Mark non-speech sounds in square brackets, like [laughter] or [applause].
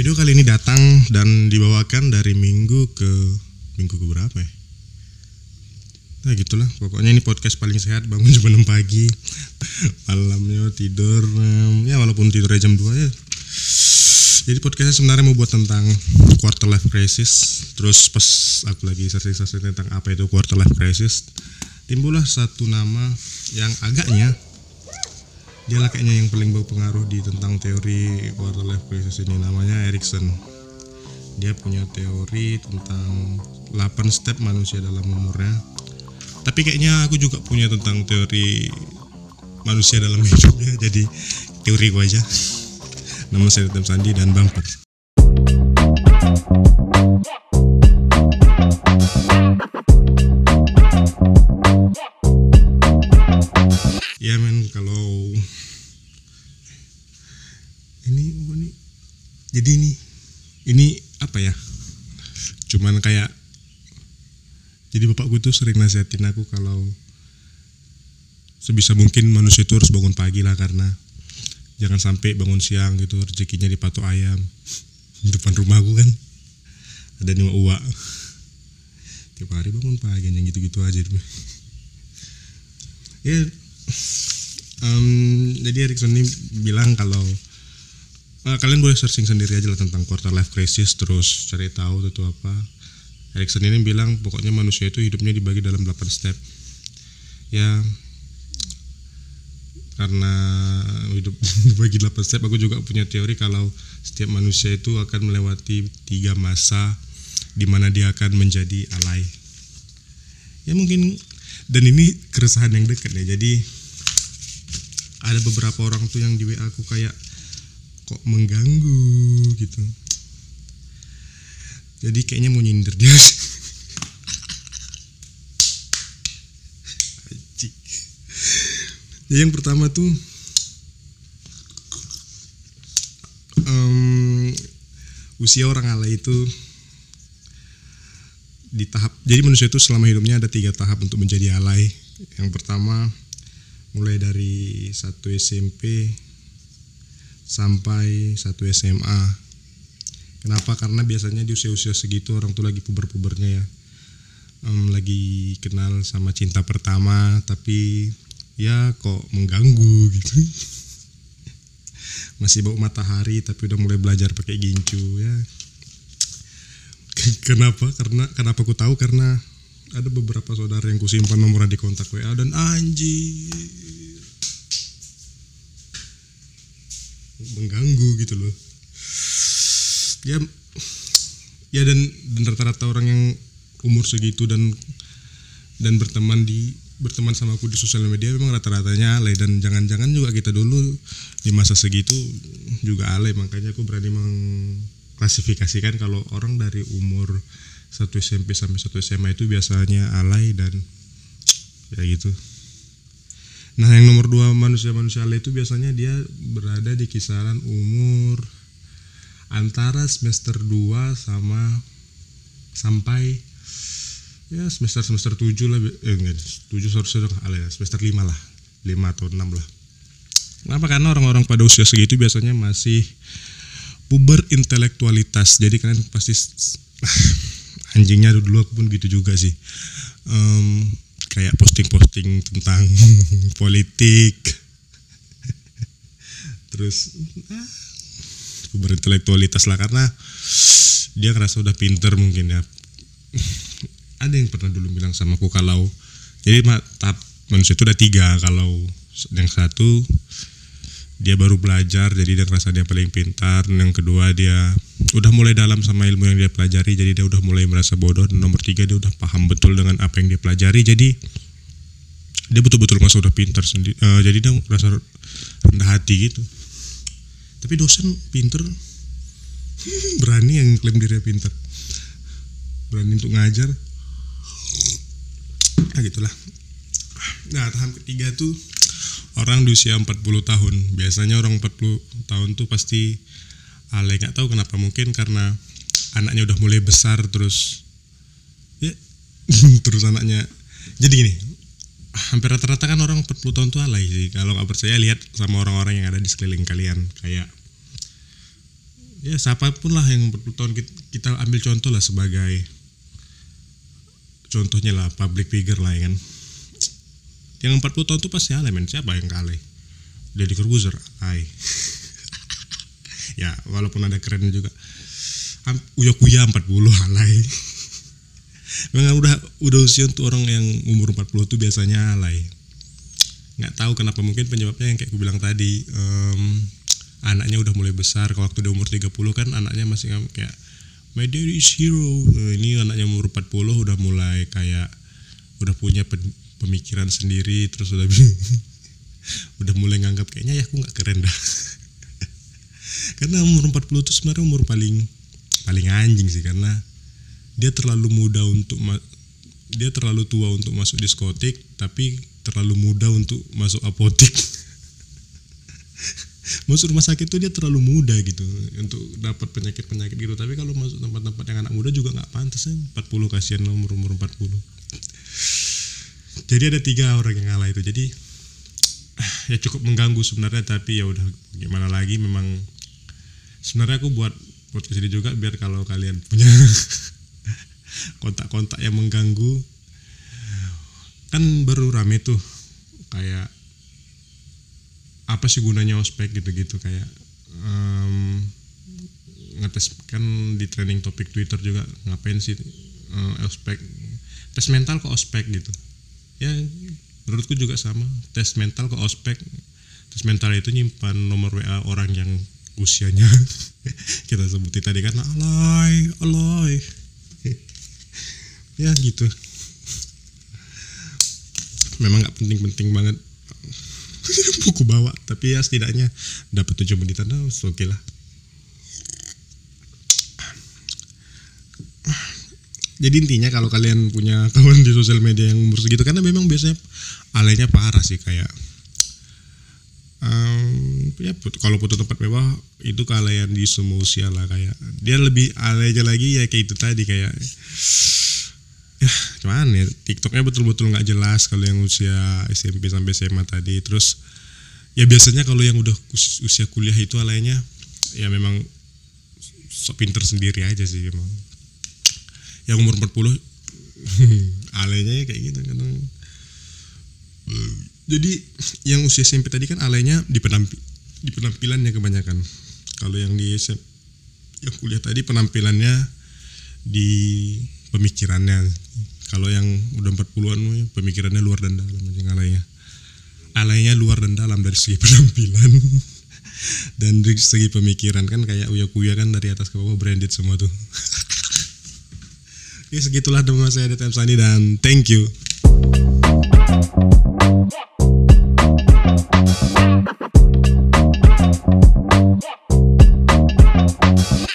Video kali ini datang dan dibawakan dari minggu ke minggu ke berapa ya? Nah gitulah, pokoknya ini podcast paling sehat bangun jam 6 pagi [laughs] Malamnya tidur, ya walaupun tidurnya jam 2 ya. Jadi podcastnya sebenarnya mau buat tentang quarter life crisis. Terus pas aku lagi searching-searching tentang apa itu quarter life crisis Timbullah satu nama yang agaknya dia lah kayaknya yang paling berpengaruh di tentang teori quarter life crisis ini. Namanya Erikson dia punya teori tentang 8 step manusia dalam umurnya. Tapi kayaknya aku juga punya tentang teori manusia dalam [laughs] hidupnya. Jadi teori gua aja. Nama saya Tim Sandi dan Bumper cuman kayak jadi bapakku tuh sering nasihatin aku kalau sebisa mungkin manusia itu harus bangun pagi lah karena jangan sampai bangun siang gitu rezekinya dipatok ayam [laughs] di depan rumahku kan. Ada lima uak tiap hari bangun pagi yang gitu-gitu aja ya em, jadi Erikson ini bilang kalau eh, kalian boleh searching sendiri aja lah tentang quarter life crisis terus cari tahu itu apa. Erikson ini bilang pokoknya manusia itu hidupnya dibagi dalam 8 step. Ya karena hidup [laughs] dibagi 8 step aku juga punya teori kalau setiap manusia itu akan melewati tiga masa di mana dia akan menjadi alay ya mungkin dan ini keresahan yang dekat ya. Jadi ada beberapa orang tuh yang di WA aku kayak kok mengganggu gitu. Jadi kayaknya mau nyindir dia. [laughs] Anjing. Ya, yang pertama tuh em, usia orang alay itu di tahap jadi manusia itu selama hidupnya ada tiga tahap untuk menjadi alay. Yang pertama mulai dari satu SMP sampai satu SMA kenapa? Karena biasanya di usia-usia segitu orang tuh lagi puber-pubernya ya. Em, lagi kenal sama cinta pertama tapi ya kok mengganggu [laughs] gitu. Masih bau matahari tapi udah mulai belajar pakai gincu ya. [laughs] Kenapa? Karena kenapa aku tahu? Karena ada beberapa saudara yang kusimpan nomornya di kontak WA dan anjir mengganggu gitu loh. Ya ya dan, rata-rata orang yang umur segitu dan dan berteman di berteman sama aku di sosial media memang rata-ratanya alay dan jangan-jangan juga kita dulu di masa segitu juga alay. Makanya aku berani mengklasifikasikan kalau orang dari umur satu SMP sampai satu SMA itu biasanya alay dan ya gitu nah yang nomor dua manusia-manusia alay itu biasanya dia berada di kisaran umur antara semester 2 sama sampai ya semester semester 7 lah eh enggak 7 seharusnya alay semester 5 lah 5 atau 6 lah. Kenapa? Karena orang-orang pada usia segitu biasanya masih puber intelektualitas. Jadi kalian pasti [laughs] anjingnya dulu aku pun gitu juga sih. Em, kayak posting-posting tentang [laughs] politik. Terus ah, puber intelektualitas lah karena dia ngerasa udah pinter mungkin ya. [laughs] Ada yang pernah dulu bilang sama aku kalau jadi tahap manusia itu ada tiga kalau yang satu dia baru belajar jadi dia ngerasa dia paling pintar. Yang kedua dia udah mulai dalam sama ilmu yang dia pelajari jadi dia udah mulai merasa bodoh. Dan nomor tiga dia udah paham betul dengan apa yang dia pelajari. Jadi dia betul-betul merasa udah pintar sendiri jadi dia merasa rendah hati gitu. Tapi dosen pinter [laughs] berani yang klaim dirinya pintar. Berani untuk ngajar. Ya gitulah. Nah tahap ketiga tuh orang di usia 40 tahun. Biasanya orang 40 tahun tuh pasti alay. Nggak tahu kenapa. Mungkin karena anaknya udah mulai besar terus ya [laughs] terus anaknya. Jadi gini hampir rata-rata kan orang 40 tahun tuh alay sih. Kalau nggak percaya lihat sama orang-orang yang ada di sekeliling kalian. Kayak ya siapa pun lah yang 40 tahun kita, kita ambil contoh lah sebagai contohnya lah public figure lah ya kan yang 40 tahun tuh pasti alay men. Siapa yang kalah Deddy Corbuzier. Alay [laughs] ya walaupun ada keren juga. Uya Kuya 40 alay. [laughs] Memang udah udah usia untuk orang yang umur 40 tuh biasanya alay. Nggak tahu kenapa. Mungkin penyebabnya yang kayak gue bilang tadi em, anaknya udah mulai besar. Kalau waktu dia umur 30 kan anaknya masih kayak my daddy is hero. Eh, ini anaknya umur 40 udah mulai kayak udah punya pen- pemikiran sendiri terus udah [laughs] udah mulai nganggap kayaknya ya aku nggak keren dah. [laughs] Karena umur 40 itu sebenarnya umur paling paling anjing sih karena dia terlalu muda untuk dia terlalu tua untuk masuk diskotik tapi terlalu muda untuk masuk apotik. [laughs] Masuk rumah sakit tuh dia terlalu muda gitu untuk dapat penyakit penyakit gitu. Tapi kalau masuk tempat-tempat yang anak muda juga nggak pantas ya. 40 kasihan umur umur 40 jadi ada tiga orang yang ngalah itu. Jadi ya cukup mengganggu sebenarnya tapi ya udah gimana lagi? Memang sebenarnya aku buat podcast ini juga biar kalau kalian punya [laughs] kontak-kontak yang mengganggu kan baru rame tuh kayak apa sih gunanya ospek gitu-gitu kayak em, ngetes kan di trending topik Twitter juga ngapain sih eh, ospek tes mental ke ospek gitu ya menurutku juga sama. Tes mental ke ospek. Tes mental itu nyimpan nomor WA orang yang usianya. [laughs] Kita sebutin tadi kan alay alay. [laughs] Ya gitu. Memang nggak penting-penting banget. [laughs] Buku bawa tapi ya setidaknya dapat tujuh menitan oh, oke lah jadi intinya kalau kalian punya [laughs] kawan di sosial media yang umur segitu karena memang biasanya alaynya parah sih kayak em, ya put- kalau foto tempat mewah itu kealayan di semua usia lah kayak dia lebih alaynya lagi ya kayak itu tadi kayak ya cuman ya TikToknya betul-betul nggak jelas kalau yang usia SMP sampai SMA tadi. Terus ya biasanya kalau yang udah us- usia kuliah itu alaynya ya memang sok pinter sendiri aja sih memang yang umur 40 [laughs] alaynya ya kayak gitu kadang jadi yang usia SMP tadi kan alaynya di penampi di penampilannya kebanyakan. Kalau yang di SM yang kuliah tadi penampilannya di pemikirannya. Kalau yang udah 40-an pemikirannya luar dan dalam aja alaynya alaynya luar dan dalam dari segi [laughs] penampilan. Dan dari segi pemikiran kan kayak uya kuya kan dari atas ke bawah branded semua tuh [laughs] ya segitulah teman saya Detem Sani dan thank you